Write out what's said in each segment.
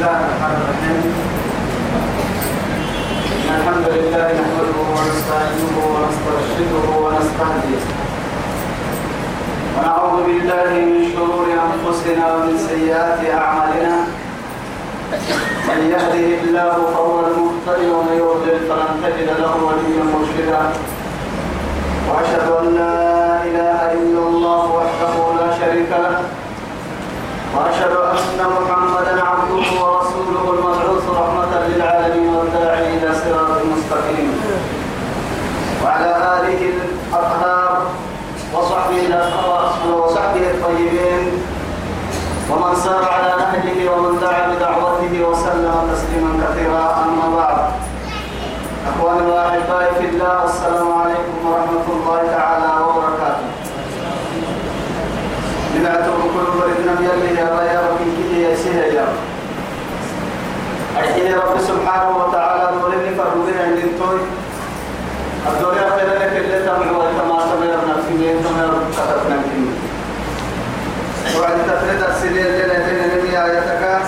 الله الرحمن الرحيم. الحمد لله نحمده ونستعينه ونسترشده ونستهديه. ونعوذ بالله من شرور أنفسنا ومن سيئات أعمالنا. من يهده الله فهو المهتدي ومن يضلل فلن تجد له وليا مرشدا. وأشهد أن لا إله إلا الله وحده لا شريك له. وأشهد أن محمدا عبده ورسوله المبعوث رحمة للعالمين والداعي إلى صراط مستقيم. وعلى آله الأطهار وصحبه وصحبه الطيبين. ومن سار على نهجه ومن دعا بدعوته وسلم تسليما كثيرا أما بعد. إخواني وأحبائي في الله السلام عليكم ورحمة الله تعالى وبركاته نبعته كل بردنا يلي يا يا رب كي يا سيها يا أرحيه رب سبحانه وتعالى دولني فرودنا عند التوي الدنيا خير لك اللي تمر وتما سمعنا في مين تمر كتبنا فيه وعد تفرد السنين اللي لدينا نبي آياتك.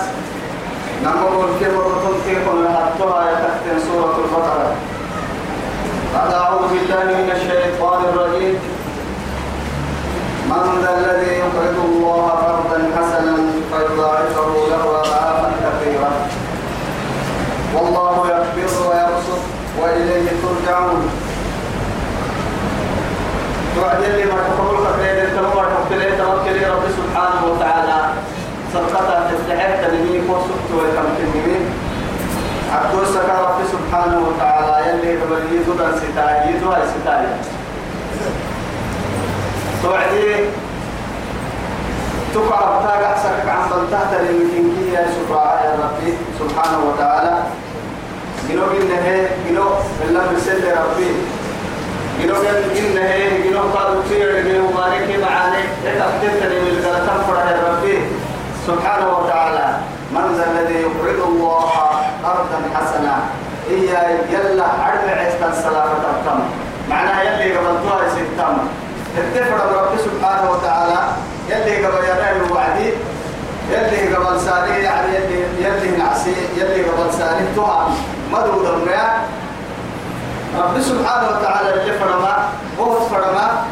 نمر الكبر وطن كيف نحطها آياتك سورة البقرة. بعد أعوذ بالله من الشيطان الرجيم. من ذا الذي يقرض الله قرضا حسنا فيضاعفه له اضعافا كثيره والله يقبض وإليه ترجعون. توعد اللي ما تقول خير أنت ما تقول توكل رب سبحانه وتعالى. صدقة تستحق تنمي وسكت وكم تنمي عبد سكا رب سبحانه وتعالى يلي قبل يزود ستاي يزود ستاي توعدي تقع بتاع سكك عن بلتها للمكينكي يا سبحانه وتعالى. جنو إنه جنو بالله بسل ربي جنو إنه جنو قالوا تير جنو مالك معاني لي من يا ربي سبحانه وتعالى من ذا الذي يقرض الله قرضا حسنا إيا يلا عرب عيسى السلامة التم معناها يلي قبلتوها يسيتم اتفر رب سبحانه وتعالى يلي قبل ينال وعدي يلي قبل سالي يعني يلي يلي نعسي يلي قبل سالي تهم مدود المياه رب سبحانه وتعالى اللي فرما وهو فرما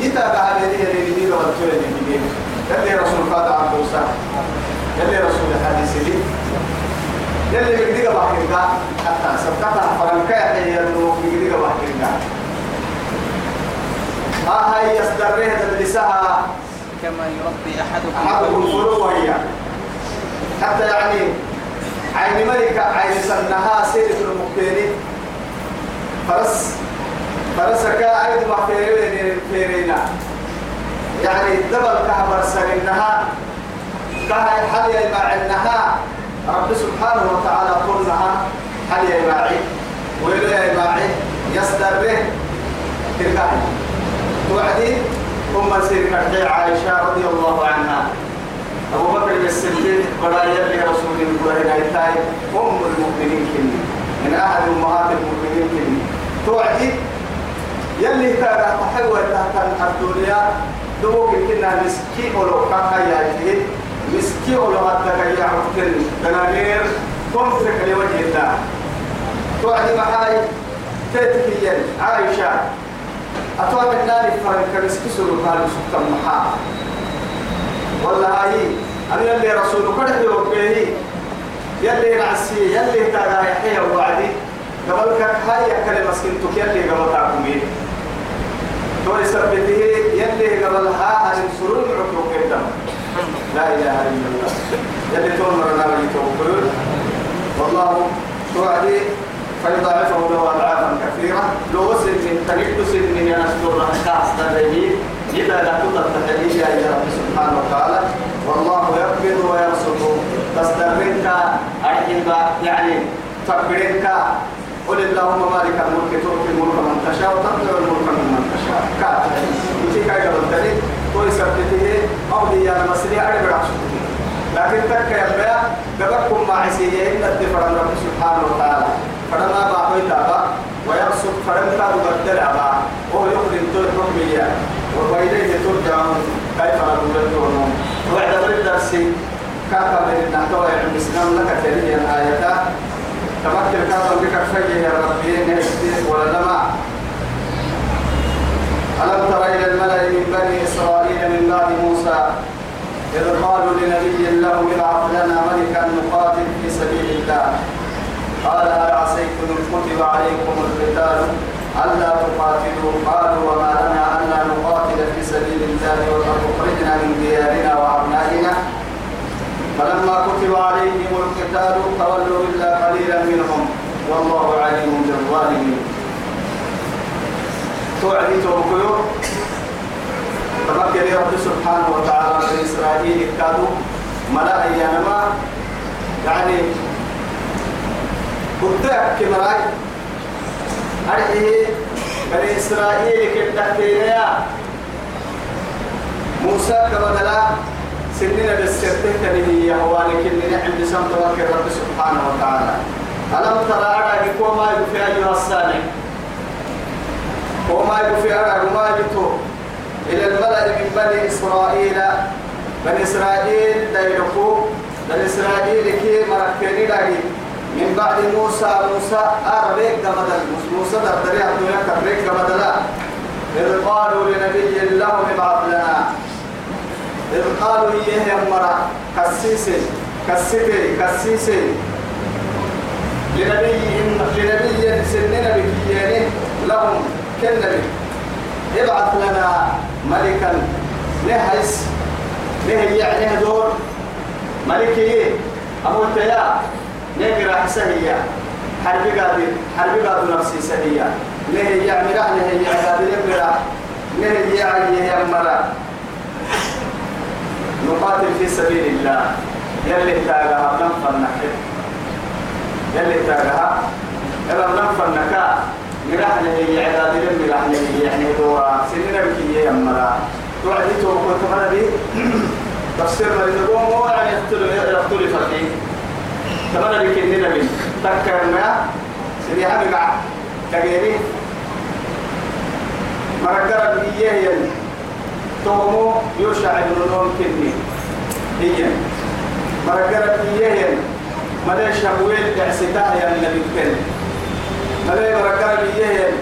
يتابع هذه يدير والتولي اللي يلي رسول قاد عن موسى يلي رسول الحديث لي. يلي بيقدر بحكي حتى سبقتها فرنكا هي انه بيقدر بحكي ما هي يستريه تدرسها كما يربي أحدكم. أحدكم فلوه هي حتى يعني عين ملكة عين سنها سيرة المكتيني فرس فرسك عيد ما فيرين فيرينا. يعني دبل كهبر سنها كهي حلي مع إنها. رب سبحانه وتعالى قلناها حلي معي ويلي معي يستره تلقائي. توعدي أم كرتي عائشة رضي الله عنها. أبو بكر الصديق برايا لرسول الله إيتاي أم المؤمنين كني من أحد أمهات المؤمنين كني. توعدي؟ يلي تاغا تحوى تحت الدنيا دوك كنا مسكي ولو كاكا ياجي مسكي ولو هدك يعرفن دنانير تنفق لوجه الله. توعدي محاي تتكيا عائشة أتوقع النار فرنك مسكسر قال سكت المحا. والله هاي أنا يلي رسول كده يوكيه يلي نعسي يلي تاغا يحيى وعدي. قبل كك هاي كلمة مسكنتك يلي قبل تعكمي تقول سبته يلي قبل ها أن سرور عقوق الدم لا إله إلا الله. يلي تقول مرنا ولي والله توعدي فيضاعفه له أضعافا كثيرة لو سن كاس درجي إذا لا إلى رب سبحانه وتعالى. والله يقبض ويبسط تصدرنك أحبا يعني تقبرنك قل اللهم مالك الملك تؤتي الملك من تشاء وتنزع الملك من تشاء. كاتب يجي كاي قبل تري كوي سبته أو هي المسري أربع لكن تك يا بيا قبلكم مع عسيه إن الدفر رب سبحانه وتعالى. فلما باقي تابا ويبسط فلم تابا بدل أبا وهو يخرج دون حكمية وإليه ترجعون كيف نقول وعد بالدرس كاكا من النحتوى عند الإسلام لك تلي الآية تمكن كاكا بك فجه يا ربي نهديه ولا ألم تر إلى الملأ من بني إسرائيل من بعد موسى إذ قالوا لنبي له ابعث لنا ملكا نقاتل في سبيل الله. قال هل إن كتب عليكم القتال ألا تقاتلوا. قالوا وما لنا ألا نقاتل في سبيل الله وقد أخرجنا من ديارنا وأبنائنا. فلما كتب عليهم القتال تولوا إلا قليلا منهم. والله عليم بالظالمين. توعدي توكيو تمكن رب سبحانه وتعالى في إسرائيل كانوا ملا أيانما يعني قلت كمراي. أرحيه بني إسرائيل كتحتينيا موسى كبدلا سنين بالسرته كنهي يهوانك إننا عند سمت وكر رب سبحانه وتعالى. ألم ترى أرى وما يفي أيها السالك وما يفي أرى وما يتو إلى الملأ من بني إسرائيل. بني إسرائيل دايركو بني إسرائيل كي مركني من بعد موسى موسى أربيك بدل موسى دردري الدنيا كبريك بدلا إذ قالوا لنبي لهم ابعث لنا. إذ قالوا إيه يا مرا؟ كسيسي كسيتي كسيسي. لنبي لنبي سننا بكيانين لهم كالنبي ابعث لنا ملكا. نهيس نهي يعني دور ملكي أبو التيا نقرا حسهية حرب قادر حرب قادر نفسي سهية نهي يعني رح نهي يعني قادر نقرا يعني هي مرة نقاتل في سبيل الله يلي تاغها لم فنحل يلي تاغها إذا لم فنكا مرح له عداد لم مرح له يعني دورا سنين بكي يا مرا. توعدي تو كنت مرا دي تفسير يقول مو يعني يقتل يقتل فقيه. كمان بك إننا من تذكر ما هذا قاع تجيني مرقرة بيه ين تومو يوشع بن نون كني هي. مرقرة بيه ين ملي شمويل دعستا يا النبي كن ملي مرقرة بيه ين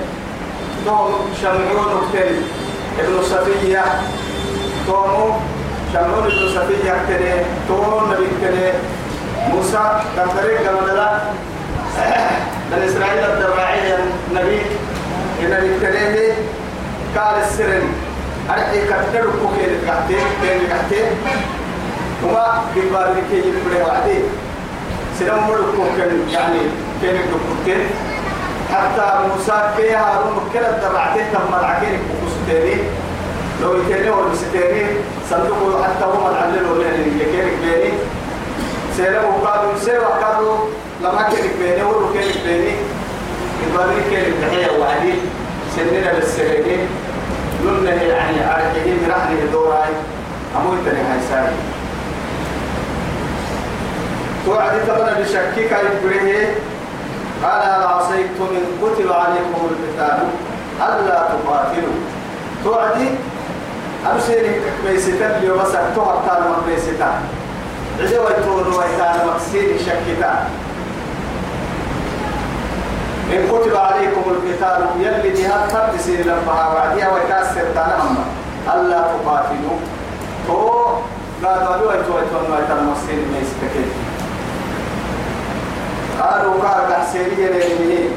توم شمعون كن ابن صفية. تومو شمعون ابن صفية كني تومو النبي كني موسى كان طريق كما بني إسرائيل الدراعية النبي النبي كريمي قال السرن أرحي كتر كوكين كحتين كين كحتين وما ببار لكي يبري وعدي سلام ملك كين يعني كين كوكين حتى موسى كي هارون كلا الدراعتين تم العكين كوكوستيني. لو يكيني والبستيني صندوق حتى هم العلل ولين يكيني بيني سيرا وقالوا سيرا قالوا لما كان بيني ورو كان بيني. يبالي كان بحية وعدي سننا بالسرينين نونه يعني عارفين رحني دوراي أمو يتني هاي ساري. توعدي تبنى بشكك يبريه هل عصيتم إن كتب عليكم القتال؟ ألا تقاتلوا. توعدي أمسيني ميستان اليوم بس أكتوها تالما إن كتب عليكم القتال يلي جهاد تبسي لبها وعديها ويتاسر تنهم ألا تقاتلوا تو قالوا لو ويتون ويتون ويتان مكسين ميستكين قالوا قال حسينية لإلمه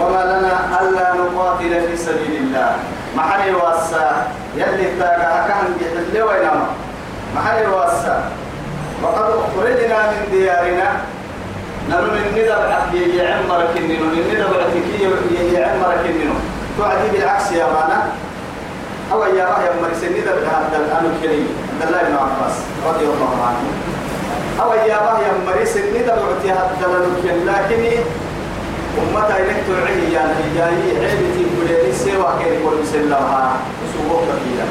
وما لنا ألا نقاتل في سبيل الله. محل واسا يلي تاقا كان يحل وينما محل واسا وقد أخرجنا من ديارنا. نمن من ندب عبد يعمر كننو من ندب عتكي يعمر كننو توعدي بالعكس يا مانا أو يا رأي مريس ندب هذا الآن الكريم عبد الله بن عباس رضي الله عنه. أو يا رأي مريس ندب عتي هذا الآن لكن أمتا إليك تعيه يعني جاي عيبتي بليني سوى كيري كل سلمها سوى كثيرا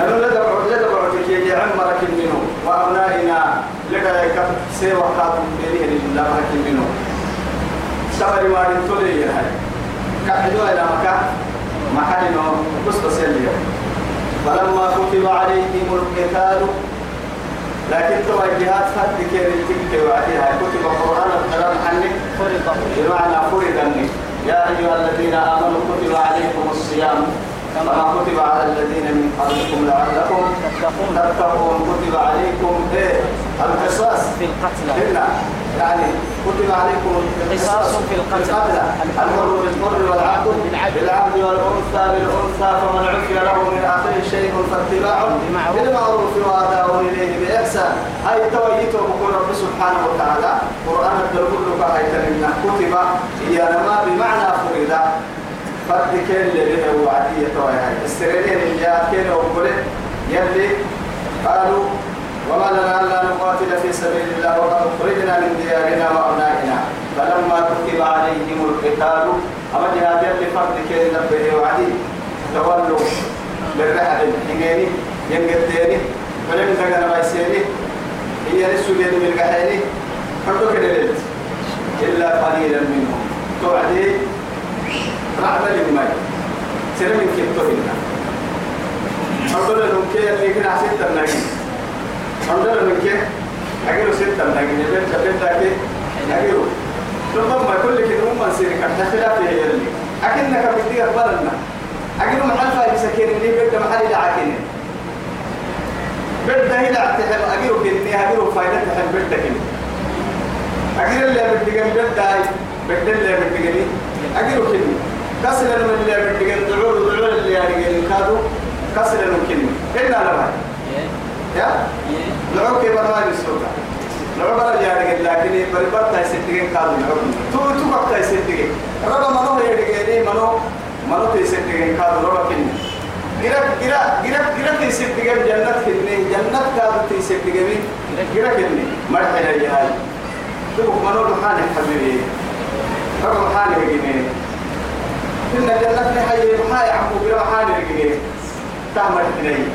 نحن لدى لدى بعتك يجي عمرك منه. وأبنائنا لدى يكف سوى خاتم بينه لله مرك منه. سمري ما نتولي هاي. كحدوا إلى مكان محل بس بسلي فلما كتب عليهم القتال لكن تو الجهاد فرد كير تلك وعديها كتب القرآن الكلام عني. بمعنى فرض يا أيها الذين آمنوا كتب عليكم الصيام. كما كتب على الذين من قبلكم لعلكم تتقون. تتقون. كتب عليكم إيه؟ القصاص. في القتلى. هنا يعني كتب عليكم قصاص في القتل. الحر بالحر والعبد بالعبد. والأنثى بالأنثى فمن عفي له من أخيه شيء فاتباع بالمعروف. واداء إليه بإحسان. هاي تويته بقول رب سبحانه وتعالى. قرآن الدرب كلمه كتب. هي بمعنى فرد فرد كان اللي به وعدية توي هاي. السريرين اللي كان وقول يلي قالوا وما لنا ألا نقاتل في سبيل الله وقد اخرجنا من ديارنا وأبنائنا. فلما كتب عليهم القتال أما جهاد اللي فرد كان نبه وعدي. تولوا بالرحل الحميني ينقديني فلم تقنا بايسيني. هي نسوجين من القحيني فردوا كده إلا قليلا منهم. توعدي رعب للماء سنة من كتبنا فردوا لهم كي اللي كنا ستة ناقين فردوا لهم كي أجلوا ستة ناقين بنت بنت كي أجلوا ربما كل كده هم سيرك خلاف يلي أكنك بدي أقبلنا أجلوا محل فايز سكين اللي بيت محل لعاكين بيت ده لا تحب أجلوا كني أجلوا فايدة تحب بيت كني أجل اللي بدي جنب بيت داي بيت اللي بدي جني أجلوا كني كسر من اللي بدي جنب دعور دعور اللي يعني جني كادو كسر من كني إلا لا يا لعوك برنامج السلطة لعوك برا يعني لكن بربط تاي ستين كادو لعوك تو تو بقى تاي ستين ربما منو هي دقيقة منو منو تاي ستين كادو ربما كني جرا جرا جرا جرا تاي ستين جنة كني جنة كادو تاي ستين جرا كني مرحلة يا هاي تو منو محاني حبيبي ربما محاني بجنيه إن جنة حي محاي عمو جرا محاني بجنيه تعمل حنين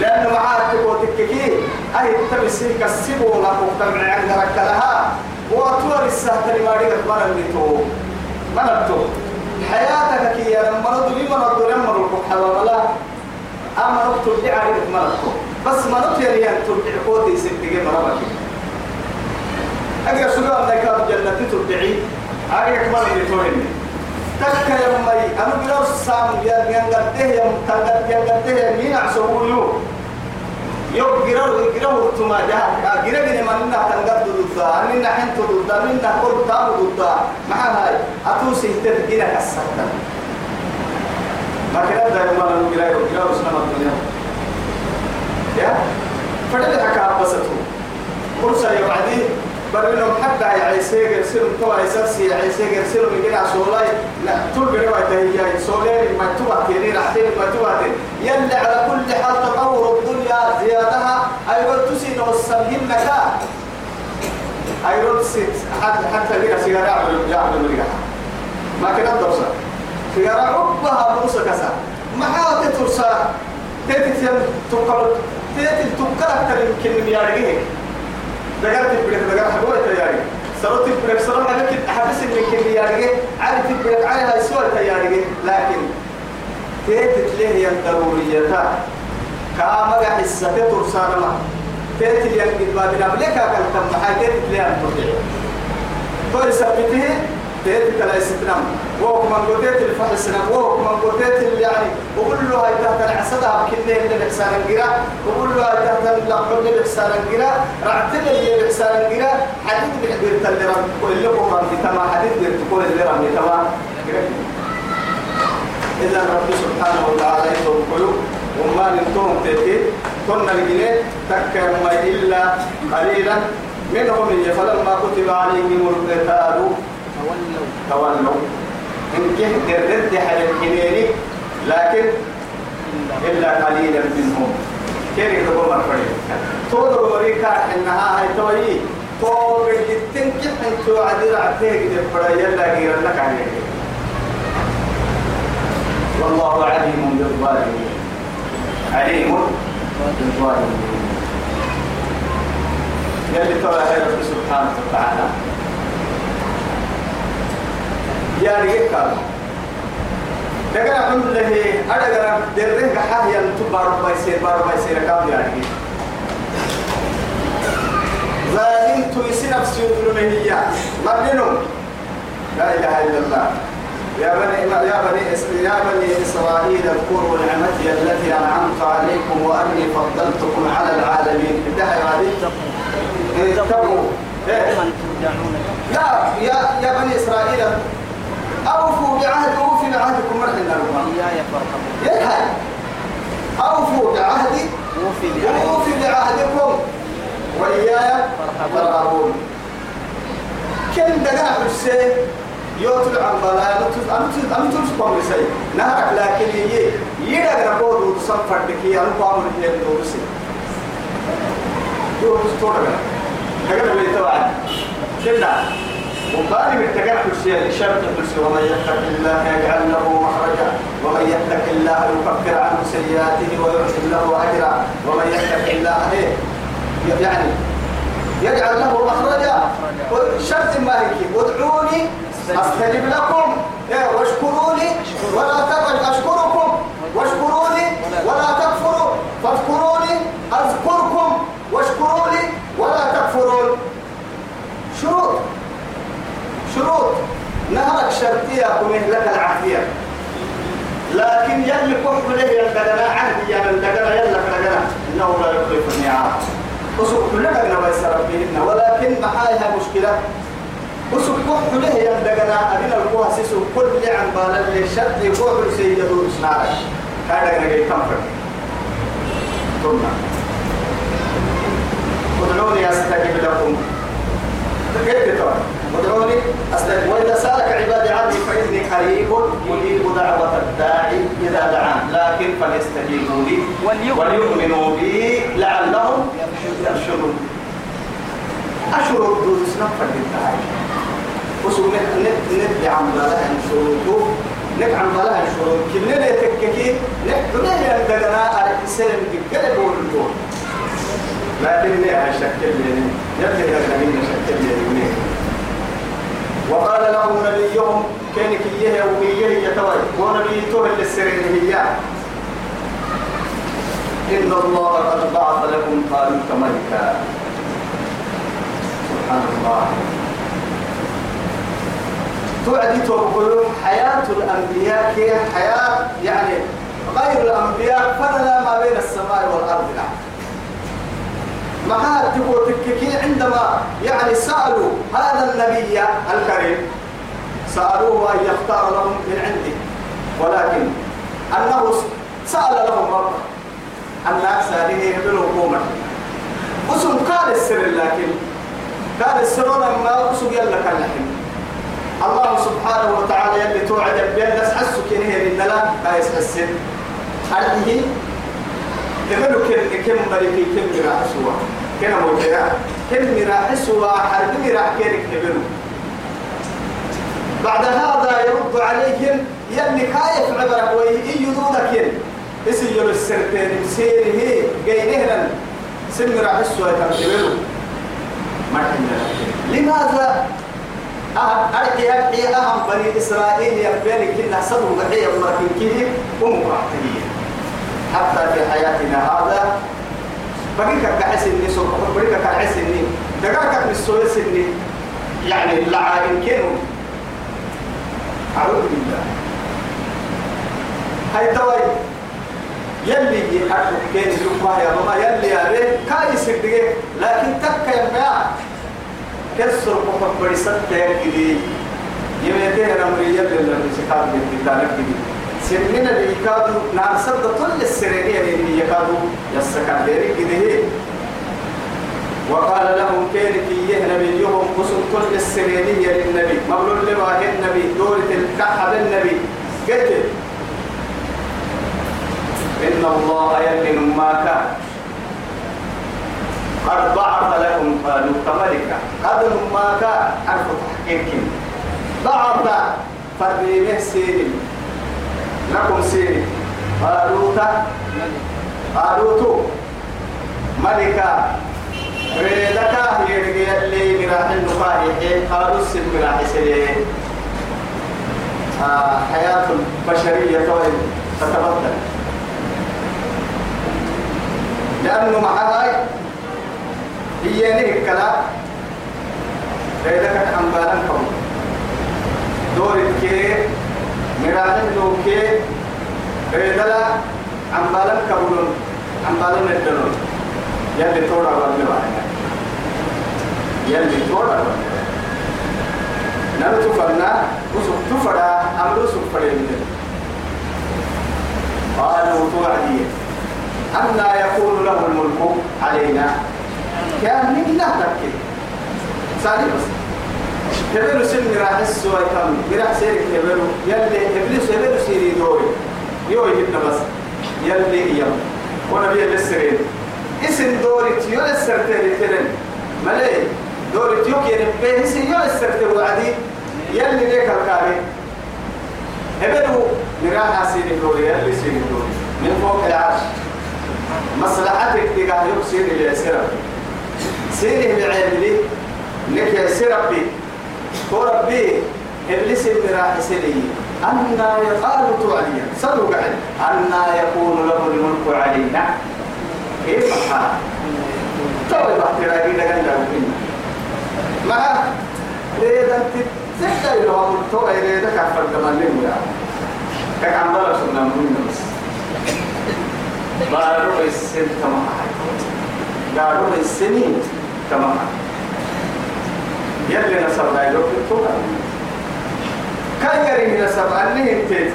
لأنه معاك تقول تككي أي تبسي كسبوا لك وتبع عندك لها وطول السهل ما ريت مرة اللي تو. مرة حياتك كي يا رد لي مرة دول لما رد حلا ولا. أما رد ترجع عليك مرة بس ما رد يا ريان ترجع قوتي مرة بكي أجل سؤال لك جنة ترجعي. أجل اللي توهني تك مي. أنا بلو سام يا ينقده يا متنقد ينقده يا مين عسول يو. جرا جرا ورتما جاه جرا جني ما لنا تنقد ضد أنا نحن ضد منا كل تام ضد مع هاي. أتوسي ترجع كسرت ما كنا دائما ما نقول جرا جرا وسنا الدنيا. يا؟ فدل حكا بسطه فرصة يا بعدين برنهم حتى يا عيسى يرسلوا تو عيسى يا عيسى يرسلوا من جنا سولاي لا طول بنوا تهيا سولاي ما تبع كيري رحتين ما تبع يلا على كل حال تطور الدنيا زيادها أيضا تسين والسلهم لك أيضا تسين حتى حتى لك سيارة يعمل يعمل مريحة ما كنا درسا سيارة عبها بروسا كسا. ما حاولت ترسا تيتي تقبل تيتي تقبل أكثر يمكن من يارجيه دقرت البريك دقرت حبوة تياري سرت البريك سرت لكن حبس من كل يارجي عارف البريك عليها سوى تياري لكن تيت ليه الضرورية؟ كما حسة ترسان ما تيت اللي ينقل بابنا بلك أكل تم حاجة تيت ليه الترجع تقول سبته تيت كلا يستنام وهو كمان قلت الفحص السنام. وهو كمان قلت اللي يعني وقول له هاي تحت العسدة بكله اللي بحسان القراء وقول له هاي تحت اللقب اللي بحسان القراء رعتل اللي بحسان القراء حديد بحبير تلرم كل لكم رمي تما حديد بيرتقول اللي رمي تما إذا رب سبحانه وتعالى يتوب قلوب. وما ننتهم تيتي. كنا الجنيه ما إلا قليلا. منهم فلما كتب عليهم القتال تولوا. تولوا. إن كنت الرد حل الحنيني لكن إلا قليلا منهم. كيف يقول مرفرين تقول مريكا إنها هاي توي. تو بجتن كيف انتو عدير عتيك دي فريا لا غير لك عليه والله عليم بالظالمين. عليم بالظالمين. يلي ترى سبحانه وتعالى. يا ريك قال دغنا الحمد لله ادغنا درين حاجة انت بار باي سير بار باي سير كام يا ريك تويسي نفسي يظلمه مرنهم لا إله إلا الله. يا بني يا بني يا بني إسرائيل اذكروا نعمتي التي أنعمت عليكم وأني فضلتكم على العالمين. انتهى هذه اتقوا إيه؟ ترجعون يا يا يا بني إسرائيل أوفوا بعهد أوفي بعهدكم مرحنا لكم إياي يلحق أوفوا بعهدي وفي بعهد. أوفي بعهدكم. وإياي فارهبون. كم دقا حسين يوتل عن بلا أنت أنت تسقم لسي نهرك لكن يي يدا نقول وتصم فردك يا أنت قام من هي دوسي. يو تستوعب دقا اللي تبعنا كنا وقال من تقع حسين شرط حسين ومن يتق الله يجعل له مخرجا. ومن يتق الله يكفر عنه سيئاته ويحسن له أجرا. ومن يتق الله إيه؟ يعني يجعل له مخرجا. شرط ما هيك ادعوني أستجب لكم. إيه، واشكروني ولا تكفر أشكركم. واشكروني ولا تكفروا. فاذكروني أذكركم. واشكروني ولا تكفرون. شروط. شروط. نهرك شرطية كمه لك العافية. لكن يلي كحب له يلدقنا عهد يا من دقنا يلا دقنا إنه لا يخلف الميعاد وسوق كلنا دقنا بيس ربهن ولكن معاها مشكلة. وسوق كحب له يلدقنا أبينا القوة سيسو كل عن بالا اللي شرط يقوع سيدو سنارك هذا دقنا جاي كمفر ثم. ادعوني أستجب لكم. كيف تقول ادعوني استجب وإذا سألك عبادي عني فإني قريب أجيب دعوة الداعي إذا دعان لكن فليستجيبوا لي وليؤمنوا. بي لعلهم يرشدون. أشهر الدود سنفر بالداعي وسو ندعي عن بلها شروطه نكعم بلها شروط كبننا يتككي نحن يندقنا على السلم بكل بول لكن ليه شكل لي يبدأ الذين شكل لي وقال لهم نبيهم كان كيه وميه يتوي ونبيته للسرين هي. إن الله قد بعث لكم طالوت ملكا. سبحان الله. توعدي تقول حياة الأنبياء هي حياة يعني غير الأنبياء فلا ما بين السماء والأرض لا. معها تقول عندما يعني سألوا هذا النبي الكريم سألوه أن يختار لهم من عنده ولكن أنه سأل لهم ربه. أن أكثر قوما وسم قال السر لكن قال السر لما أسوق يلا كان لحم. الله سبحانه وتعالى يلي توعد بين ناس حسوا كنه من لا لا يسحسن هذه تقولوا كم كم ملكي كم راح سوا كنا موجها كم راح سوا حرب راح كيرك تقولوا بعد هذا يرد عليهم يلي كايف عبرك وي يدودك ين اسيلوا السرتين مسيره جاينهن سن راح سوا تقولوا ما لماذا أرجع أرجع أهم بني إسرائيل يبين كنا صدوا بحية ولكن كيه ومقاطعين حتى في حياتنا هذا بقيك كحس إني سوق بقيك كحس إني دقاك من السويس إني يعني اللعائن كانوا أعوذ بالله. هاي توي. يلي يحرك كين سبحانه يا ماما؟ يلي يا ريت كاي سدقه لكن تك يا بيع كسر قفك بريسات تيجي يميته الأمرية للمسكات بالكتاب كذي سنين اللي يكادوا نعم سد كل السريرية اللي يكادوا يسكن ديري كده وقال لهم كين كيه نبيهم قسم كل السريرية للنبي. مولود لما النبي. دولة الكحب النبي قلت إن الله يلي ما كان. قد بعث لكم طالوت ملكا قد ما كان. حرف تحقيق. بعث فريمه سيري. لكم سيري. طالوت طالوت ملكا. ريدكا يرجع اللي مراح النقاهي قالوا السن مراح سيري آه حياة البشرية تتبدل لأنه مع هاي هي نهك كلا ريدك عمبالا كم. دورك كي مراحل لوكي ريدلا عمبالا كبولون عمبالا ندلون. يلي تورا ولا يلي تورا نلو تفرنا وسوف تفرا أمر سوف فرين قالوا توعدي. أن يكون له الملك علينا. كان من لا تكي سالي بس كبيرو سن راح السوى كم. راح سيرك كبيرو يلي إبليس يبيرو سيري دوري يو يهدنا بس. يلي يوم ونبي السرين اسم دوري تيو السرتين ملي. دوري تيو كي نبيه سي يو السرتين وعدي يلي ليك الكاري. هبلو مراح سيري دوري يلي سيري دوري من فوق العرش. مصلحتك تقع يكسر إلى سرب سيره بعيبلي لك سربي وربي إبليس راح سيري أن يقال توعديا صدق قاعد. أن يكون له الملك علينا. كيف حال؟ طول باحتراقي لك أن ريدا تتسكى إلى أمر تو ريدا كفر كمان لهم يا كعم بلا سنة من بس. بارو السن كما بارو السنين كما يلي نصر لا يدوك كان يري نصر أنه انتهي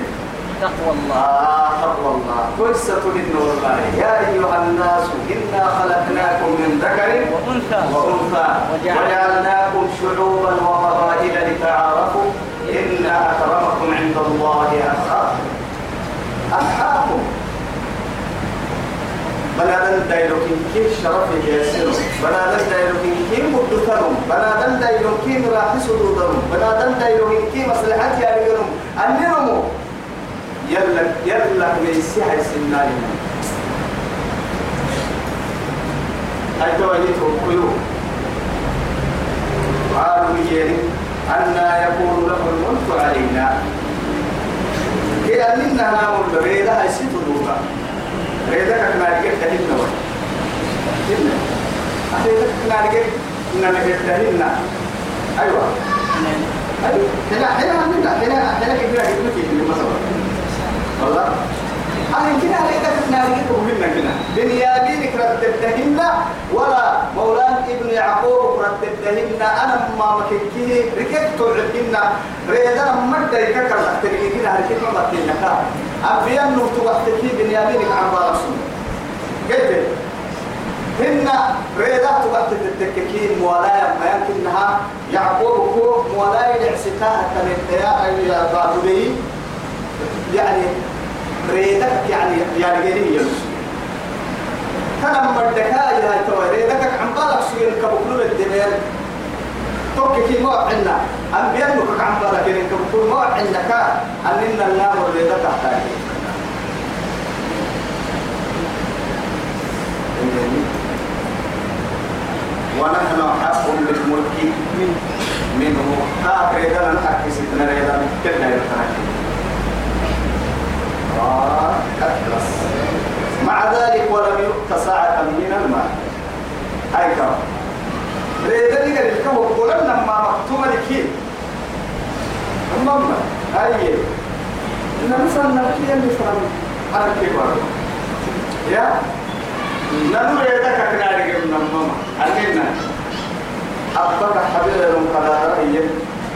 تقوى الله. آه تقوى الله. قصة لدن والله يا أيها الناس إنا خلقناكم من ذكر وأنثى. وأنثى. وجعل- وجعلناكم شعوبا وقبائل لتعارفوا. إن أكرمكم عند الله أتقاكم. أتقاكم. بنادن دايلوكين كي شرف يسيرو بنادن دايلوكين كي مدترم بنادن دايلوكين راح سدودرم بنادن دايلوكين كي مصلحات يا رجلهم أنرمو يلا يلا ميسي هاي سنالي هاي توجيته كيو قالوا يجري أن يكون له الملك علينا. كي أننا نعمل بريدة هاي ستدوها ريدك كنا نجيب تهين نور ريدك كنا نجيب كنا نجيب تهين أيوة. أيوة. هنا هنا هنا هنا هنا كبيرة كبيرة كبيرة مثلا. والله. أنا كنا ريدك كنا نجيب وهنا كنا بنيامين كرتبتهن ولا مولان ابن يعقوب كرتبتهن أنا ما مككيه ركبت عدهن ريدا مدى يككر تريدين هركب ما بتنكا أبيان نوتو وقتكي بنيامين عبارة سنة قلت هن ريدات وقت التككين مولاي ما يمكنها. يعقوب كو مولاي لعسكاها تنتيا يا بابولي يعني ريدك يعني يعني جريمي يلسو كان مردكا يا تو ريدك عم بالك سوين كبكلو الدمير. توك كي ما عندنا. أنبياء نك عم بالك إن كبكلو ما عندك أننا النار ريدك تحتاج ونحن حق بالملك منه. ها ريدا نحكي ستنا ريدا كنا يتحكي آه أكلس مع ذلك ولم يؤت ساعة من المال هاي كم ريدا لك الكو قولنا ما مكتوم لكي المهم إن مثلا نبكي اللي فرم أنا كبار يا. نانو ريدا كنا لك من الماما أكيدنا أبقى حبيب المقدار هي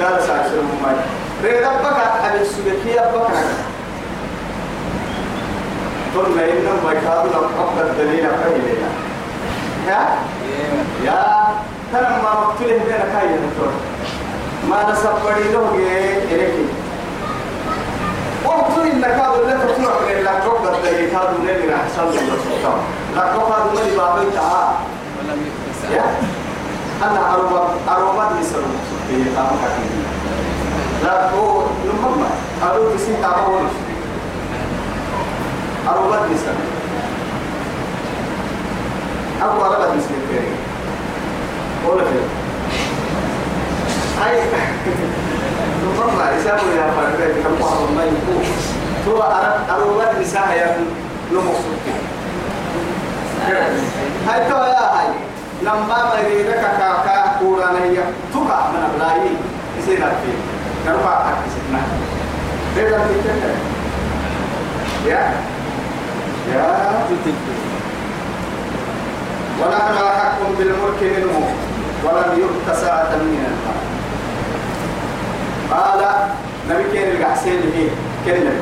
قال ساعة الماما ريدا بقى حبيب سبكي أبقى ثم إنهم ويكادوا لهم قبل الدليل قليلا يا يا ترى ما مقتله بين كاي نتور ما نسبري له إليك. وقت إن كادوا لا تطلع من قبل الدليل لا من أحسن الله سبحانه لا قبل من بابي تعالى ولم يؤت يا؟ ساعة أنا أروى أروى مثل في تام حكيم. لا هو نمما أروى تسين تام أروى مثل أبو أروى مثل كريم ولا في. هاي نمما إسامه يا فرد كم واحد ما يكون هو أروى مثل يا نمصر هاي تو يا هاي. لما ما يريدك كاكا كورانا هي. تقع من هاي يصير فيه نرفع حق سيدنا بيدا تتكلم يا. يا ونحن أحق بالملك منه ولم يؤت ساعة من المال قال نبي كين القحسين فيه كلمة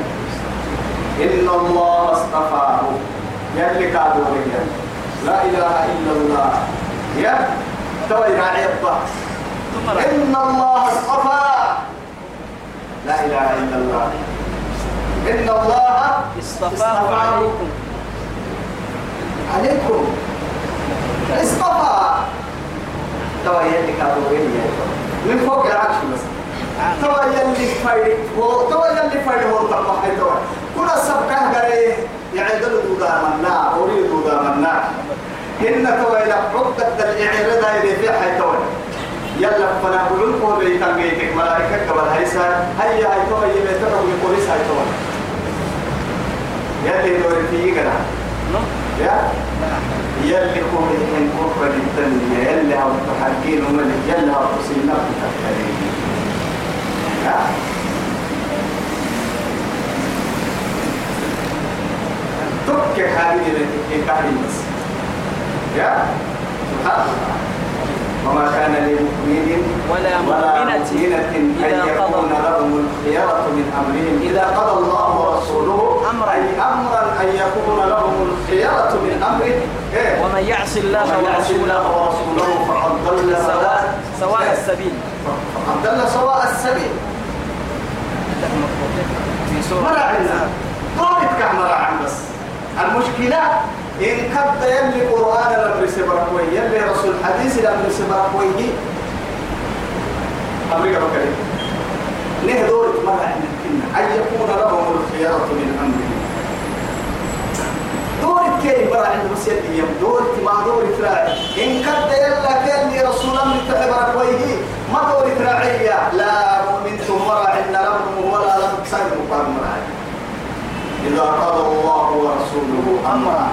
إن الله اصطفاه. يلي كادوا لا إله إلا الله. يا توي راعي الضحك إن الله اصطفى لا إله إلا الله. إن الله اصطفاه عليكم. عليكم. اصطفى. توا يلي كانوا من فوق العرش بس توا يلي فايد توا يلي فايد هو تبع توا كل السبكة قريه يعدل دودا منا أريد دودا منا إن توا إلى عقدة الإعراض إلى في حي توا يلا فنا بقولكم بيتان بيتك ملائكة قبل هيسا هيا هاي توا يبتدوا بقوليس هاي توا يلي دور فيه قرا يا؟ يلي كون إن كفر الدنيا يلي هاو تحقين وملك يلي هاو تسينا بتحقين تبكي حالي لك كحري بس يا؟ سبحان الله. وما كان لمؤمن ولا مؤمنة أن يكون لهم الخيرة من أمرهم. إذا قضى الله ورسوله أمرا. أي أمرا أن يكون لهم الخيرة من أمره. إيه؟ ومن يعص الله ورسوله فقد ضل سواء سواء. السبيل. فقد ضل سواء السبيل. في سورة مرعنا طارت كمرعن بس المشكلة إن كد يلي قرآن لم يسبرك وي يلي رسول حديث لم يسبرك وي أمريكا بكري. نهدور مرعن أن يكون لهم الخيارة من أمرهم. دور كي بس يلي يم. دور ما دور تراعي. إن كد يلا كان رسول الله تحبرك وي ما دور تراعي لا مؤمن ثم مرعن لهم ولا لم تسلم مرعن إذا قضى الله ورسوله أمرا.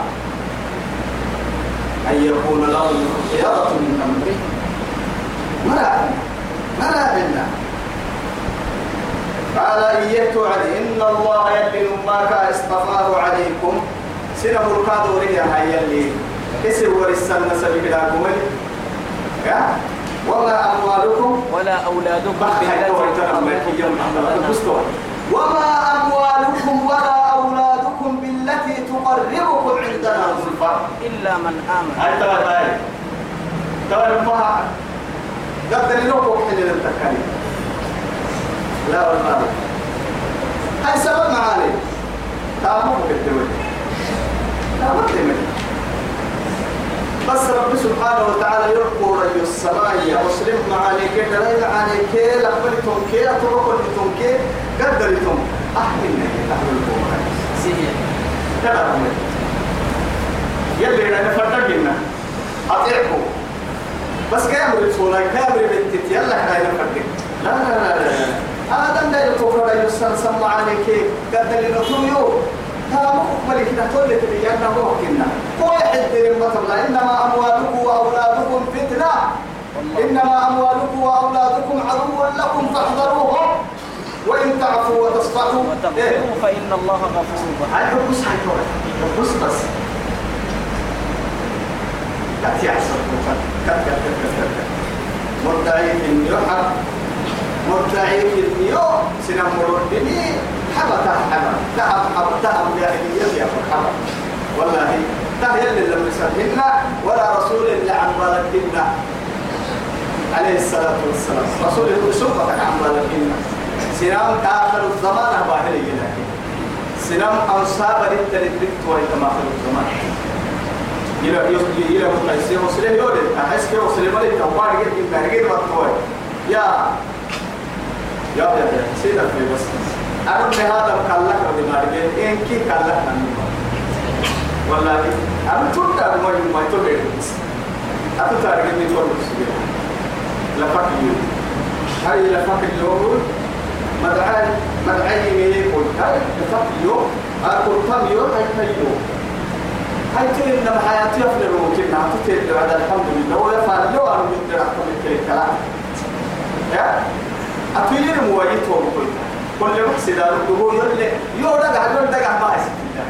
أن يكون لهم الخيارة من أمره. مرا مرا بنا. قال إيه توعد إن الله يلي ما أصطفاه عليكم. سنة مركاد وريا هاي يلي كسر ورسالنا سبيل لكم يا؟ وما أموالكم؟ ولا أولادكم بالتي وما أموالكم ولا أولادكم بالتي تقربكم زلفى إلا من آمن. هاي ترى هاي. ترى فها قد نلوك وقت للتكاليف لا والله. هاي سبب معاني. تامو بالدول لا ما تمت بس رب سبحانه وتعالى يرقو رجل السماء مسلم معانيك دلائل عليك لقبلتم كي أتركلتم كي قدرتم أحملنا تحملكم سيئ كلام يلي أنا. فرقنا أطيعكم بس كامل رسولك كامل بنتي يلا كاين فرق لا لا لا لا آدم ده يتوفر يسن سمع عليك. قد اللي نطيو تامو ملك نطول تبي أنا. هو كنا هو يحد المطلع إنما أموالكم وأولادكم فتنة. إنما أموالكم وأولادكم عدو لكم فاحذروهم. وإن تعفوا وتصفحوا. إيه؟ وتغفروا فإن الله غفور رحيم. حبس بس. لا تيحصل كت كت كت كت كت في النيوحر مدعي في النيو سنم مردني حبة حبة تهب حبة تهب جاهلية يا حبة. والله اللي لم يسهلنا ولا رسول اللي عن بالكنا عليه الصلاة والسلام. رسول سبحانه عن بالكنا سنام آخر الزمان باهل لكن سنام أنصاب للتلتلت ويتم آخر الزمان. إلى إلى مقايسة مسلم يولد أحس كي مسلم لي توقع جد من بهجد وقتوي يا يا يا يا سيدا في بس أنا من هذا مكلك ودي ما رجع إن كي كلك نمي والله أنا تقول أنا ما يوم ما تقول. بس أتو تارجع من كل مسلم لفك اليوم. هاي لفك اليوم. مدعي مدعي مين يقول هاي لفك اليوم. أقول كم يوم هاي كم يوم هاي تقول إن الحياة يفعل ممكن نعطي بعد الحمد لله ويفعل لو أنا يقدر أحكم الكلام يا أتوير موايت ومقول كل ما سيدار الدبو يلي يورا قاعد يورا قاعد ما يسكت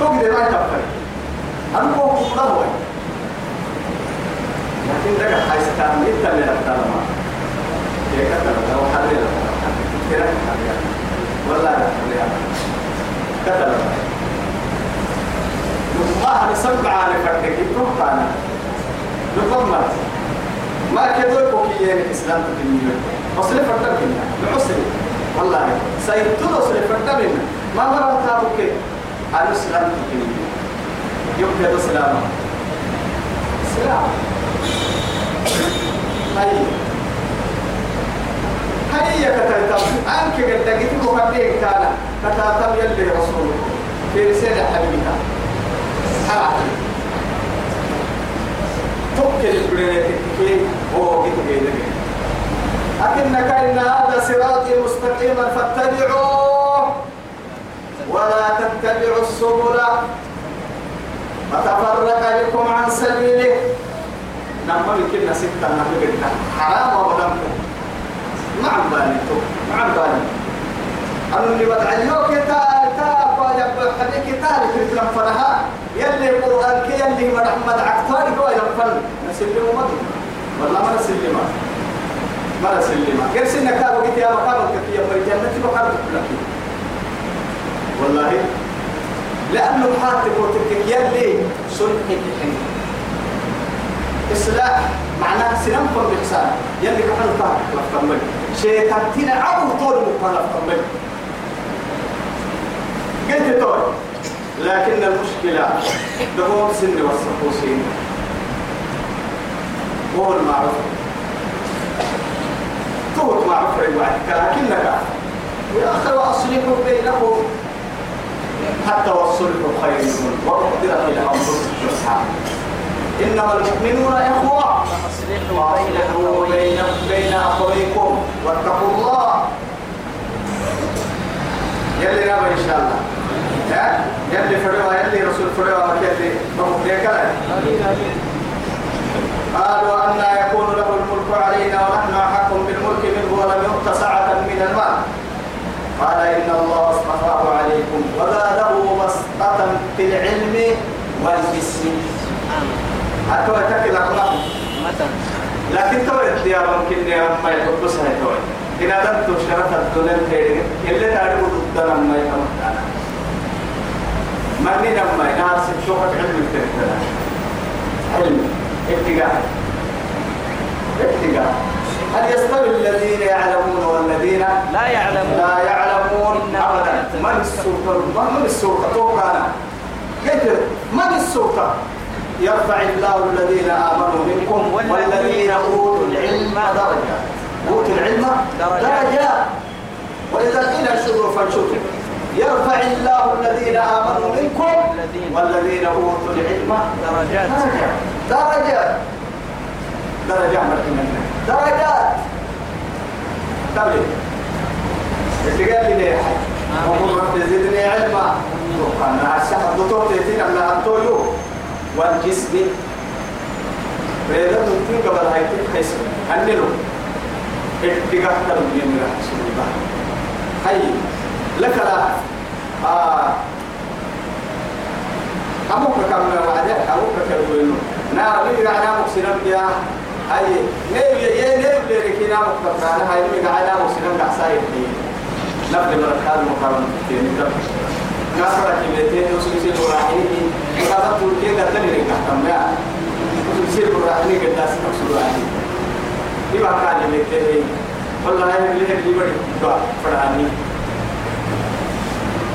تقدر ما تفكر أنا هو كم هو لكن ده قاعد يستعمل إنت اللي نقدر ما كيف كذا لو حلل كذا ولا لا كذا ما نسمع على فردك يتوقع أنا نقوم ما؟ كدوا كوكي الإسلام تكلمنا. أصل فرد منا بعسر والله. سيدتو أصل فرد منا ما مرة تابوك. على الإسلام تكلمنا. يبقى الإسلام سلام هاي هاي كتاتا أنك قد دقيتك وقدين كان. كتاتا يلي رسوله في رسالة حبيبها حرام توكل البريتك كي هو قد لكنك إن هذا صراطي مستقيما فاتبعوه ولا تتبعوا السبل. فتفرق بكم عن سبيله نعم يمكن ستة نحن حرام وبدمك ما عم بالي ما عم بالي أنا اللي بدعيوك تا تا قاعد حديك تارك مثل فرها يلي قرآن كي يلي محمد عكتاري قاعد فن نسلم مدي والله ما نسلم. ما نسلم. غير سنة كابو قلت يا مقام الكفية والجنة بقرب لك. والله لأنه حاتب وتركك يلي صلح الحين. إصلاح معناه سنم فر بإحسان. يلي كحل طاق لفتنبل شيطان تنا عبو طول مقال لفتنبل قلت طول. لكن المشكلة دهون سن والسقوسين هو المعروف توت معروف رواية لكنك يا أخي وأصلحوا بينهم. حتى والصلح خير وأقدر إلى أنفسكم الشحاء إنما المؤمنون إخوة. فأصلحوا بين بين أخويكم. واتقوا الله. يلي إن شاء الله. يلي فروا يلي رسول فروا يلي مخبرك قالوا أن يكون له الملك علينا ونحن أحق بالملك منه ولم يؤت سعة من المال. قال إن الله اصطفاه عليكم وزاده بسطة في العلم والجسم. حتى تكل مثلا لكن تو اختيار ممكن ما يحب سهل تو. إن أردت شرف الدنيا اللي تعرف ضدنا ما يتمتعنا من لما ينار سبشوفة علم التنتنا علم ابتقاء ابتقاء هل يستوي الذين يعلمون والذين لا يعلمون. لا يعلمون؟ أبدا. من السلطة؟ من السلطة؟ توقعنا قلت من السلطة؟ يرفع الله الذين آمنوا منكم والذين أوتوا العلم درجات. أوتوا العلم درجات. وإذا قيل انشروا فانشروا يرفع الله الذين آمنوا منكم الذين- والذين أوتوا العلم درجات. درجات. درجات. درجات طيب اللي قال لي ليه؟ وقل رب زدني علما. أنا الشهر دكتور تيتين أنا أنتويو والجسم. بيدا ممكن قبل هاي تحس أنلو اتقاء تبني من رسول الله. هاي لك لا آه أبوك كم وعدك أبوك كم وينو نار لي أنا مكسرم يا هاي نيو يا نيو اللي ركينا مكتبنا هاي لي أنا مكسرم قعساي نبدأ من الكاد مقارنة في نبدأ نصر كبيرتين وسلسل الراحين وهذا تركيا قتل لك كم يا وسلسل الراحين قد ناس نقصد الراحين إما كان يمتلي والله هاي اللي هي اللي بدي دعاء فرحاني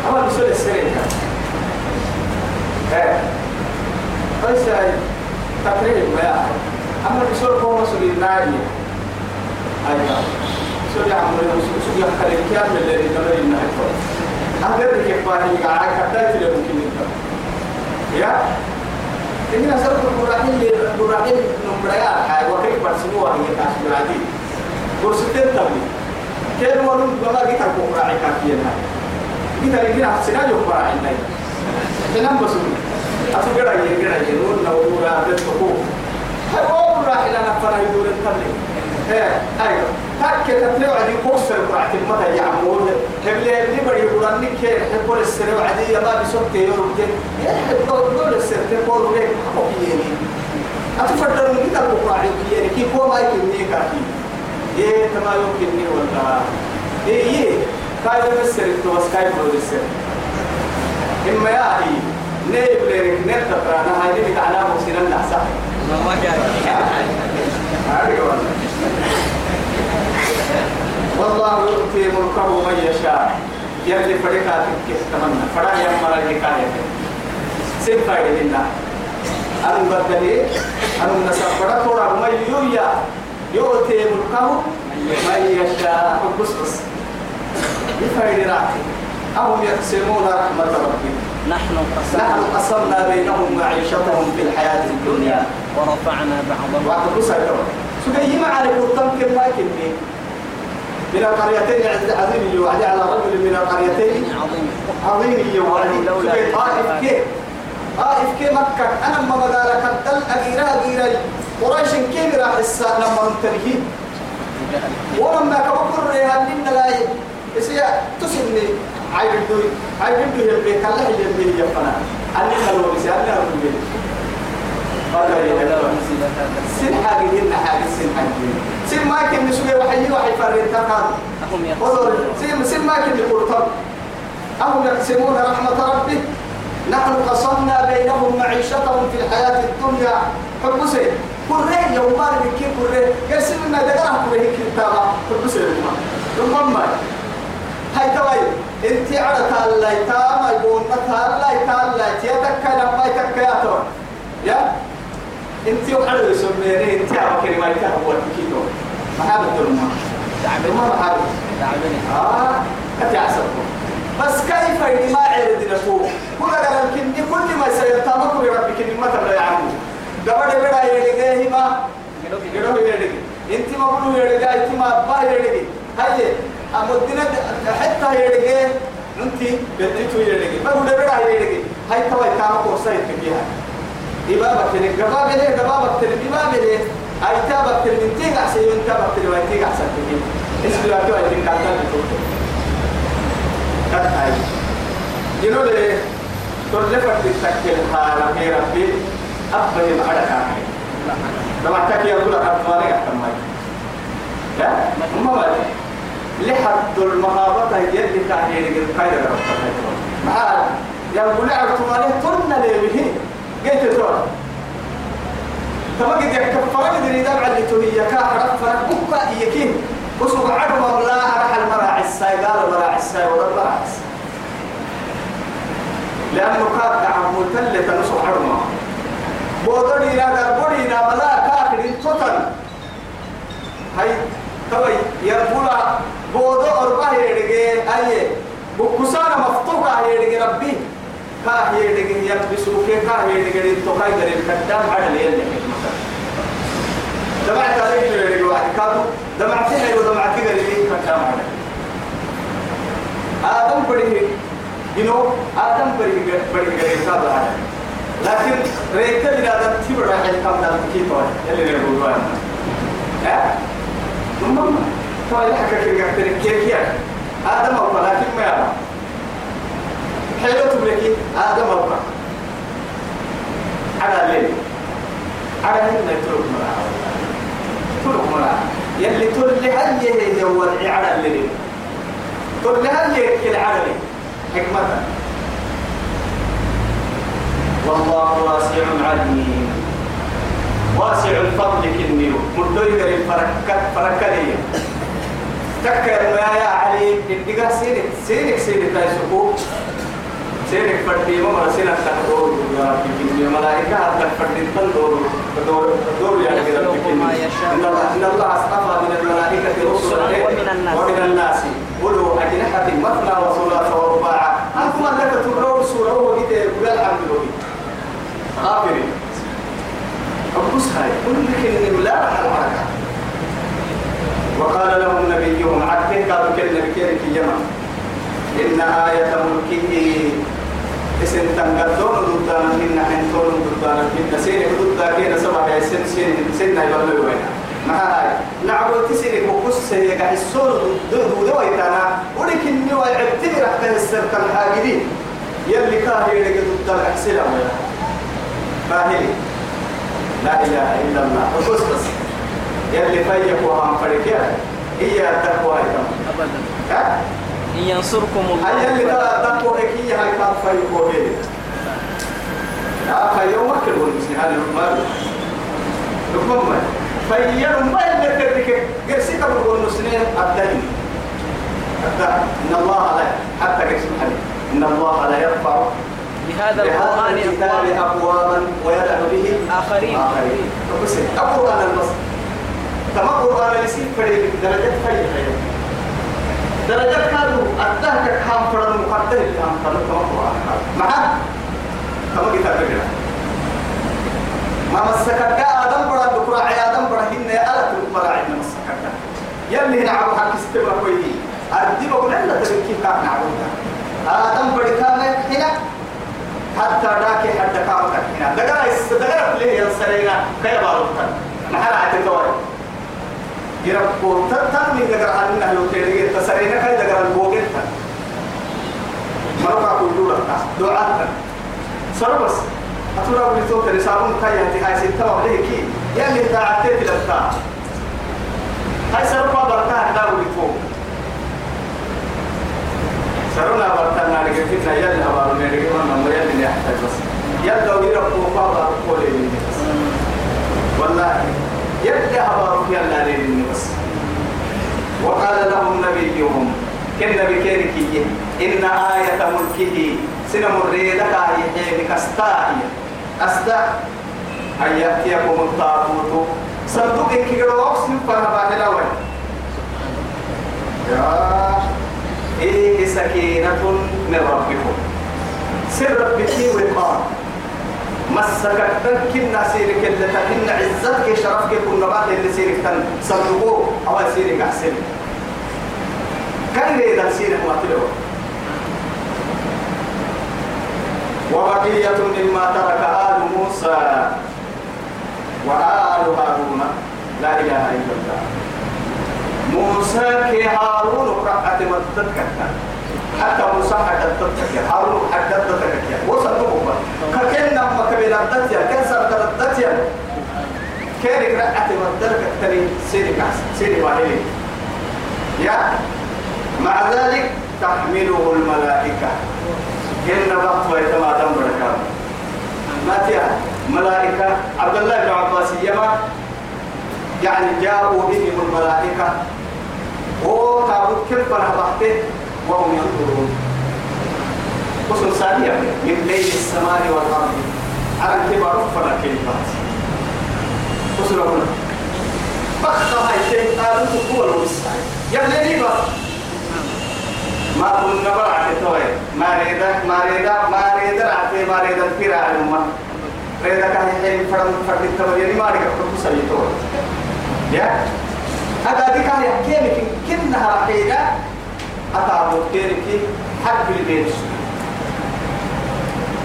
أما بسول السرير إيه بس تقريبا ما أما بسول قوم سوري نايم أيوة. سوري عمرو سوري خلي كام اللي نمر النهاية أقدر كيف باهي قاعد كذا في ممكن يا. إننا سرت القرآن اللي القرآن نمبريا هاي وكيف برسموها هي كاش بلادي برسمتين تبلي كيف ولون بما جيت القرآن كافيين هاي جيت لكن أحسنا قرآن ناي تنام بسوني أتوقع يجرا ينور نورا بتفقو هاي أول راح إلى نفر يدور التبلي أيوة تك تتلو عدي كوسر قرعة المتا يعمود هبلي هبلي بدي يقول أنك حبول السر وعدي ما بيسوك يورك يحب دول السر تقول لك حقيقي أتفضل من كتاب القرآن يعني كي هو ما يكني كافي إيه تما يمكنني ولا إيه كاي بسر التوس كاي السر إما يا هي نيب ليرك نيب تقرانا هاي دي بتاعنا مسيرنا نحسها ما والله يؤتي ملكه من يشاء يلي فريقات كيف تمنى فرا يمر الحكاية سين فايدة لنا أنا بدلي أنا نسافر تورا ما يويا يؤتي ملكه من يشاء بس بس يفايدة راحي أهم يقسمون رحمة ربي نحن نحن قسمنا قسمنا بينهم معيشتهم في الحياة الدنيا. ورفعنا بعضهم. وعد سجي ما عليك ما كني من القريتين عظيم يوعد على رجل من القريتين. عظيم. عظيم يوعد لولا سجي طائف كي. طائف كي مكة. أنا ما بدالك الدل أجيرا أجيرا قريش كي راح الساعة لما ننتهي ولما كبكر ريها لنا لا يسيا تسني عيب الدوي عيب الدوي يبقى كلا يبقى يفنا أننا لو بسيا أننا لو بسيا قال هذا سن حاجة هنا حاجة سن حاجة سن ما كن نسوي وحي وحي فرد تكاد وضر سن سن ما يقول طب. أهم يقسمون رحمة ربك نحن قصمنا بينهم معيشتهم في الحياة الدنيا. حب سي كرة يوم ما نبكي كرة. قسم لنا دقرة كره كتابة. حب سي ثم ما هاي توي انت على تالا تاما يقول تالا تالا تيتك لما يتك يا تور يا؟ انت وحلو يسميني انت على كلمة هو الكيلو. محابة الأمة تعبني الأمة محابة تعبني آه أتعسبكم بس كيف ما عرض نفوه كل قال يمكن كل ما سيتامكم ربك إن ما تبلا يعمو قبل بدا يلقى ما؟ يلقى. انت ما بقولوا يلقى انت ما با يلقى. هاي أمدنا حتى يلقى انت بديتوا يلقى بقول بدا يلقى هاي توا تامك وصيت فيها إبابك تلك جبابة ليه جبابك تلك إبابة ليه أي تابك تلك من تيجا سيون تابك تلك وين تيجا سنتين اسم لا توا يدين كاتل بتوته كات هاي. ينو ليه تلفت تتكل حالا في ربي. أبهم على كامل لما تكي يقول لك أبطالي أحتمال لا ما ما لحد المهابطة يلي قايدة ربطة معاه يقول لي أبطالي ترنا ليه قلت ترى تما قد يكفر قد يدام على توهي كا حرف فرق بكا يكين وسوق عدو ولا راح المراعي الساي قال المراعي الساي ولا المراعي. لأنه كان دعم متلة نسوق عدو بودني لا دربوني لا ملا كاكر توتل هاي توي يربولا بودو أربعة يدقي أيه؟ بكسانا مفتوحة يدقي ربي. كاه يدقي يلبسوا كي كاه يدقي التوكاي در الكدام على الليل دمعت عليك يدقي واحد كادو دمعت حلو دمعت قريب كدام على آدم بديه جنو آدم بديه بديه قريب كادو على لكن ريكا بنا آدم تبرع الكام دام كيتو اللي نقولوا أنا ها؟ ثم طيب حكى كي كي كي آدم أو لكن ما يعرف. حلو تبلكي آدم أبقى على الليل. على هنا ترك مرا ترك مرا يلي ترك هل يوضع على الليل؟ ترك هل يهي على الليل حكمة. والله واسع عليم. واسع الفضل كنيو مدوي قريب فركت فركتية تكر ما يا علي الدقا سينك سينك سينك تايسكو سيرك فردي ما سيرك تدور يا ربي كني ملائكة هذا فردي تدور تدور تدور يا ربي يخلق ما يشاء. إن الله إن الله أصطفى من الملائكة رسلا ومن الناس. أولو أجنحة مثنى وثلاث ورباع. أنتم لك تدور سورة وقت يقول الحمد لله. غافرين أبوس هاي كل كلمة لا الحركة وقال لهم نبيهم عكين قالوا كلمة بكيرك يمن إن آية ملكه اسم تنقدون ضدنا إن حنتون ضدنا إن سين ضدنا كينا سبع سن سين سن يبلغ وين ما هاي نعبد تسيرك وقصة هي السور دو ويتانا. ولكن نوع عبتني رح تهسر كالحاجدين يلي كاهي لك ضد الأحسلة باهي لا إله إلا الله. وقص بس. يلي فيك وهم فريكيا هي التقوى أبدا. ها؟ إن ينصركم الله. هل يلي كلا التقوى هي هاي كان فيك وهي. لا فيومك المسلم هذا المال لكم فيوم ما اللي ترك قرسيك بقول نسنين الدين الدين إن الله لا حتى قسم إن الله لا يرفع بهذا القرآن أقواما ويدع به آخرين. آخرين. القرآن البصر. تما القرآن يسيب فريق درجات فريق درجات كانوا أدهك كام فرد مقدر كام فرد القرآن معه تما كتاب كده ما مسكك آدم برا دكرا آدم برا هن ألا تبرا عندنا مسكك يلي نعبد حق استمر كويدي. أردي بقول لا تبكي كان نعبدها آدم برا كان هنا. حتى داك حتى كامك هنا. دقرا دقرا ليه ينسرينا كي باروتا ما حد عتتوي يربو تتم من دقرا عنا لو تيجي تسرينا كي دقرا البوغين مرقا كل دعاء سر بس أتورا بلتو ترسالون كي هتي هاي ستة وعليه كي يلي تعتت لبتا هاي سرقا برتا هدا بلتو سرنا برتنا لقيتنا يلي هبارو نرجع من ما يلي نحتاج بس يلي لو يربو فاضا قولي والله يلي هبارو يلا لي بس. وقال لهم نبيهم كن بكيركي إن آية ملكه سنم الريدك آية كستاهي أستا أن يأتيكم الطاغوت. صندوق كيلو أقسم فربان الأول يا إيه سكينة من ربكم. سر ربك وقار مسكت كنا سيرك اللي تكن عزتك شرفك كنا بعد اللي سيرك تن. صندوقه أو سيرك أحسن. كان يريد سيرك ما تلو. وبقية مما ترك آل موسى وآل هارون. لا إله إلا الله. موسى كي هارون قرأت مدتك حتى موسى حددتك هارون حددتك وصل نبوة ككن نما كبير الدتيا كن سر الدتيا. كان قرأت مدتك تري سيري كاس سيري واهلي يا مع ذلك تحمله الملائكة. كن وقت ويتما دم بركام ما تيا ملائكة. عبد الله بن عباس يما يعني جاءوا بهم الملائكة. وكابوت كيف بحثه وهم ينظرون. وصل ثانية من بين السماء والأرض. على كبار فلا كلمات. هنا بخت هاي شيء قالوا هو الوسعي يبني بس ما كنا برعت توي. ما ريدا ما ريدا ما ريدا رعتي ما ريدا في رعلمة ريدا كان يحيي فرم فرد التوي. ما ريدا كنت سويتوه يا؟ هذا دي كان يحكي لك كنها رحيلة أتعبوا كيرك حق البيت.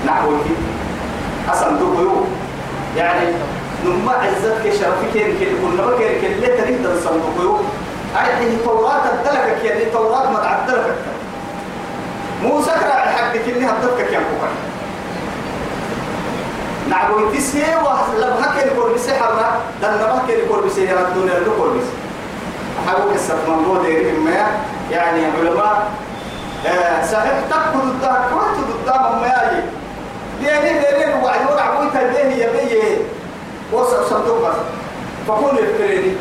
نحوك أصلا دبيو. يعني نما عزتك شرفك كيرك كنا بكيرك اللي تريد تصندوقيو أي التوراة الدلكك يعني التوراة ما تعدلك. موسى كرا حقك اللي هدفك يا كوكا نعبو تسي لبهك الكل بسحرنا دن بهك الكل بسي يردون الكل بسي. حاول قصة من دير ما يعني علماء آه صحيح تأكل الدار كنت قدام ما يجي ديني ديني وعد ورع ويتا ديني يبي وصل صندوق بس. فكون يفكرني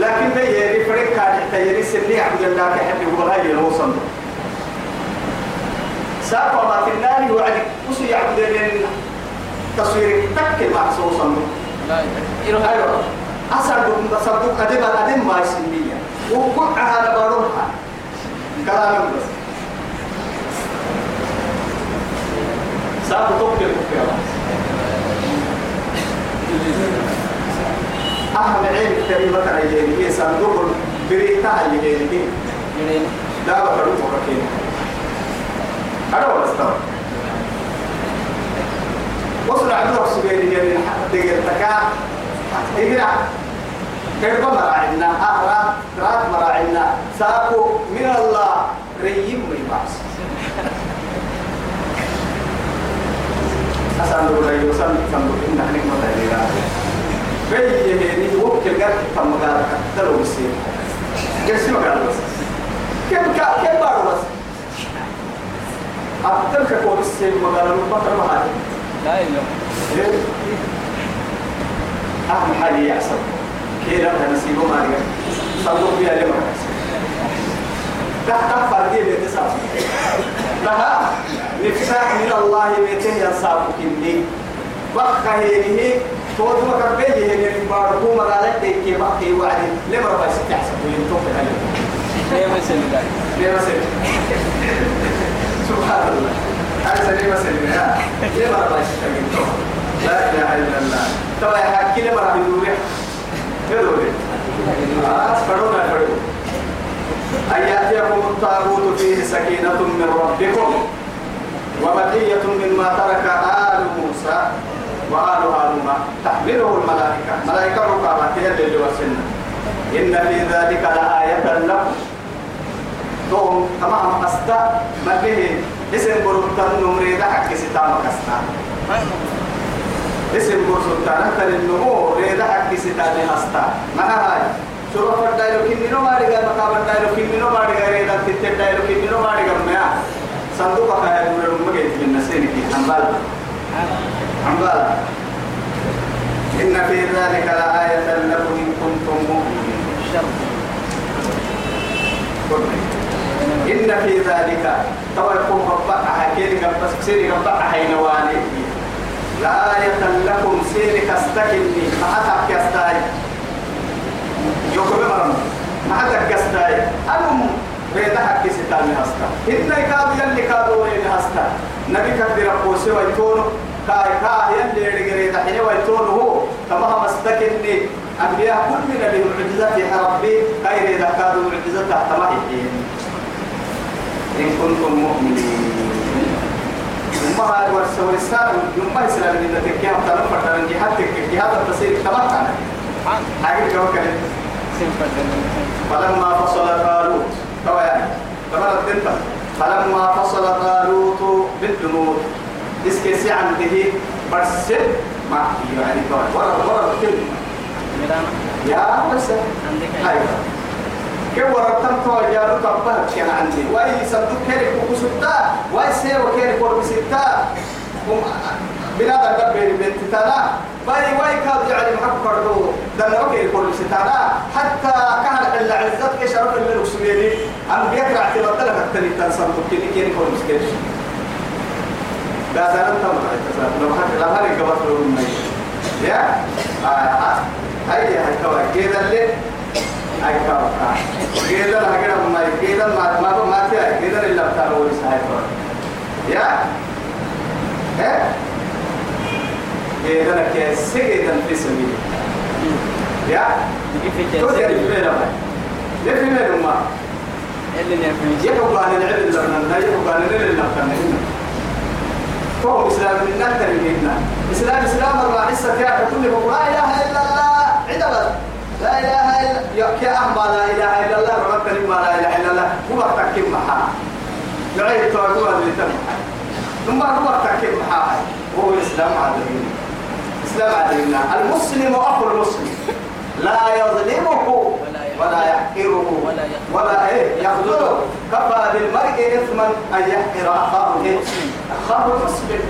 لكن بيجي فريق كان يحتاج سني عبد الله كحد يقول هاي هو صندوق. سافر ما تنالي وعد وسي يعبد لين تصوير تك محسوس صندوق. لا إله أيوه. أصدق أصدق أدم أدم ما يسميها وكل على بروحها كلام بس. ساب توكل كفيا أهم عين كلمة عيني هي صندوق بريتا عيني لا بقرب وكين أنا ولا استوى. وصل عبد الله سبيل يعني دقيقة تكا. إقرأ كيف مراعينا؟ أهرا رات مراعينا. سأكو من الله ريم من باس أسأل الله يوصل تنظر إن نحن مدينة بيجي هني وكل قرد تم قال تلو بسيط قرسي ما قال بس؟ كيف كيف بارو بس ما قال له بطل ما هذا لا إله أهم حاجة يحصل كيف أنا نسيبه ما لقى صلوا فيها لما تحت فردي بيتساب لها مفتاح من الله بيته ينصاب كني بقى هي تود ما كبيه من باركو مقالة تيكي بقى وعدي. لما ربع ستحسب وينتوك عليه. ليه ذلك ليه مثل سبحان الله. هذا ليه مثل ليه ما ربع ستحسب لا إله إلا الله. ترى يا حكي لما ربع يدوري آه أن يأتيكم الطاغوت فيه سكينة من ربكم وبقية مما ترك آل موسى وآل هارون تحمله الملائكة. ملائكة ركابة هي اللي وسنا إن في ذلك لآية لكم توم تمام ما به اسم برتان نمريد حق ستام كستا اسم برتان تر النمو ريد حق ستام هستا. ما هاي شروع فردايلو كنينو ماري غير مقابل دايلو كنينو ماري غير ريد تتر دايلو كنينو ماري غير ميا صندوق خير من مجد من نسينك حنبال. حنبال. إن في ذلك لآية لكم إن كنتم مؤمنين. إن في ذلك. توا يكون ربك حكيني قبل سيري ربك حينواني. لآية لكم ما حتى كستاي يوكو بمرم ما حتى كستاي أنم بيتا حكي ستاني هستا إن كاد يلي كادو لين هستا نبي كبير قوسي ويتونو كاي كاي يلي رجري دحين ويتونو هو. كما مستكني أنبياء كل من اللي معجزات ربي. غير إذا كانوا معجزات تحت إن كنتم مؤمنين. ورسول الإسلام ثم الإسلام إن تكيها تلم فترة جهاد جهاد التصير تمكن حاجة كوكل فلما فصل طالوت توا يعني تمام الدنيا. فلما فصل طالوت بالجنود اسكي عنده برسل ما يعني ورا الكلمة. ميرانا يا بس عندك أيوة. كيف ورطم تو جارو تبه كان عندي واي صندوق كيرك وكسبتا واي سيرو كيرك وربستا بنادم قبل بنت تانا باي واي كاد يعني محب كردو دنا كل ستانا حتى كان إلا عزت كشرف اللي رسولي أم بيكرع لك التاني تنصندوق كيرك كيرك وربستا لا زالت تمر لو حد لا هاري قبط له من يا آه هاي هاي كوا كذا اللي هاي كوا كذا لا كذا ما كذا ما ما ما تيا كذا بتاعه هو هاي كوا يا ها كذا لك سيدا في سبيل يا كيف تو يجي تدري في مين ما ليه في مين ما اللي نعرف يحب عن العلم لنا يحب عن العلم لنا فهو إسلام من نكتر منا إسلام عزة يا كل لا إله إلا الله عدبا لا إله إلا أحمى لا إله إلا الله ربك لما لا إله إلا الله. هو تكيم محا؟ يعيد تعدوا اللي تنحى ثم هو تكيم محا؟ هو الإسلام عدلين إسلام عدلين المسلم أخو المسلم. لا يظلمه ولا يحقره ولا إيه؟ يخذله. كفى بالمرء إثما أن يحقر أخاه؟ أخاه المسلم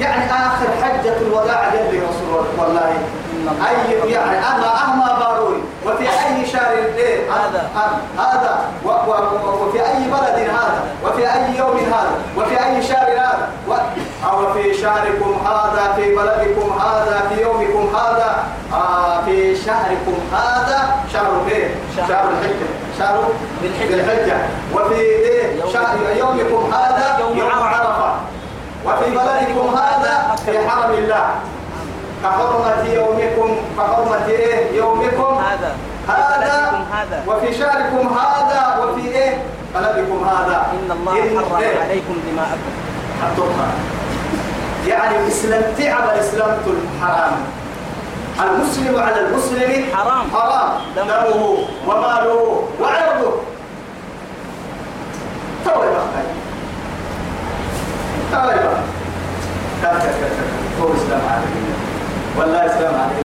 يعني آخر حجة الوداع لي رسول الله. والله أي يعني أما أهما باروي وفي أي شهر إيه؟ هذا. هذا. وفي أي بلد هذا؟ وفي أي يوم هذا؟ وفي أي شهر هذا؟ أو في شهركم هذا في بلدكم هذا في يومكم هذا؟ آه في شهركم هذا شهر إيه؟ شهر. الحجة. شهر. بالحجة. وفي إيه؟ شهر يومكم هذا يوم. عرفة. وفي بلدكم هذا في حرم الله. كحرمة يومكم كحرمة إيه؟ يومكم. هذا. هذا. وفي شهركم هذا. وفي إيه؟ بلدكم هذا. إن الله حرم إيه؟ عليكم دماءكم. حطوها يعني إسلام تعب الإسلام حرام المسلم على المسلم حرام. حرام. دمه. وماله وعرضه. توي بقى توي بقى كان هو إسلام عليك والله إسلام عليك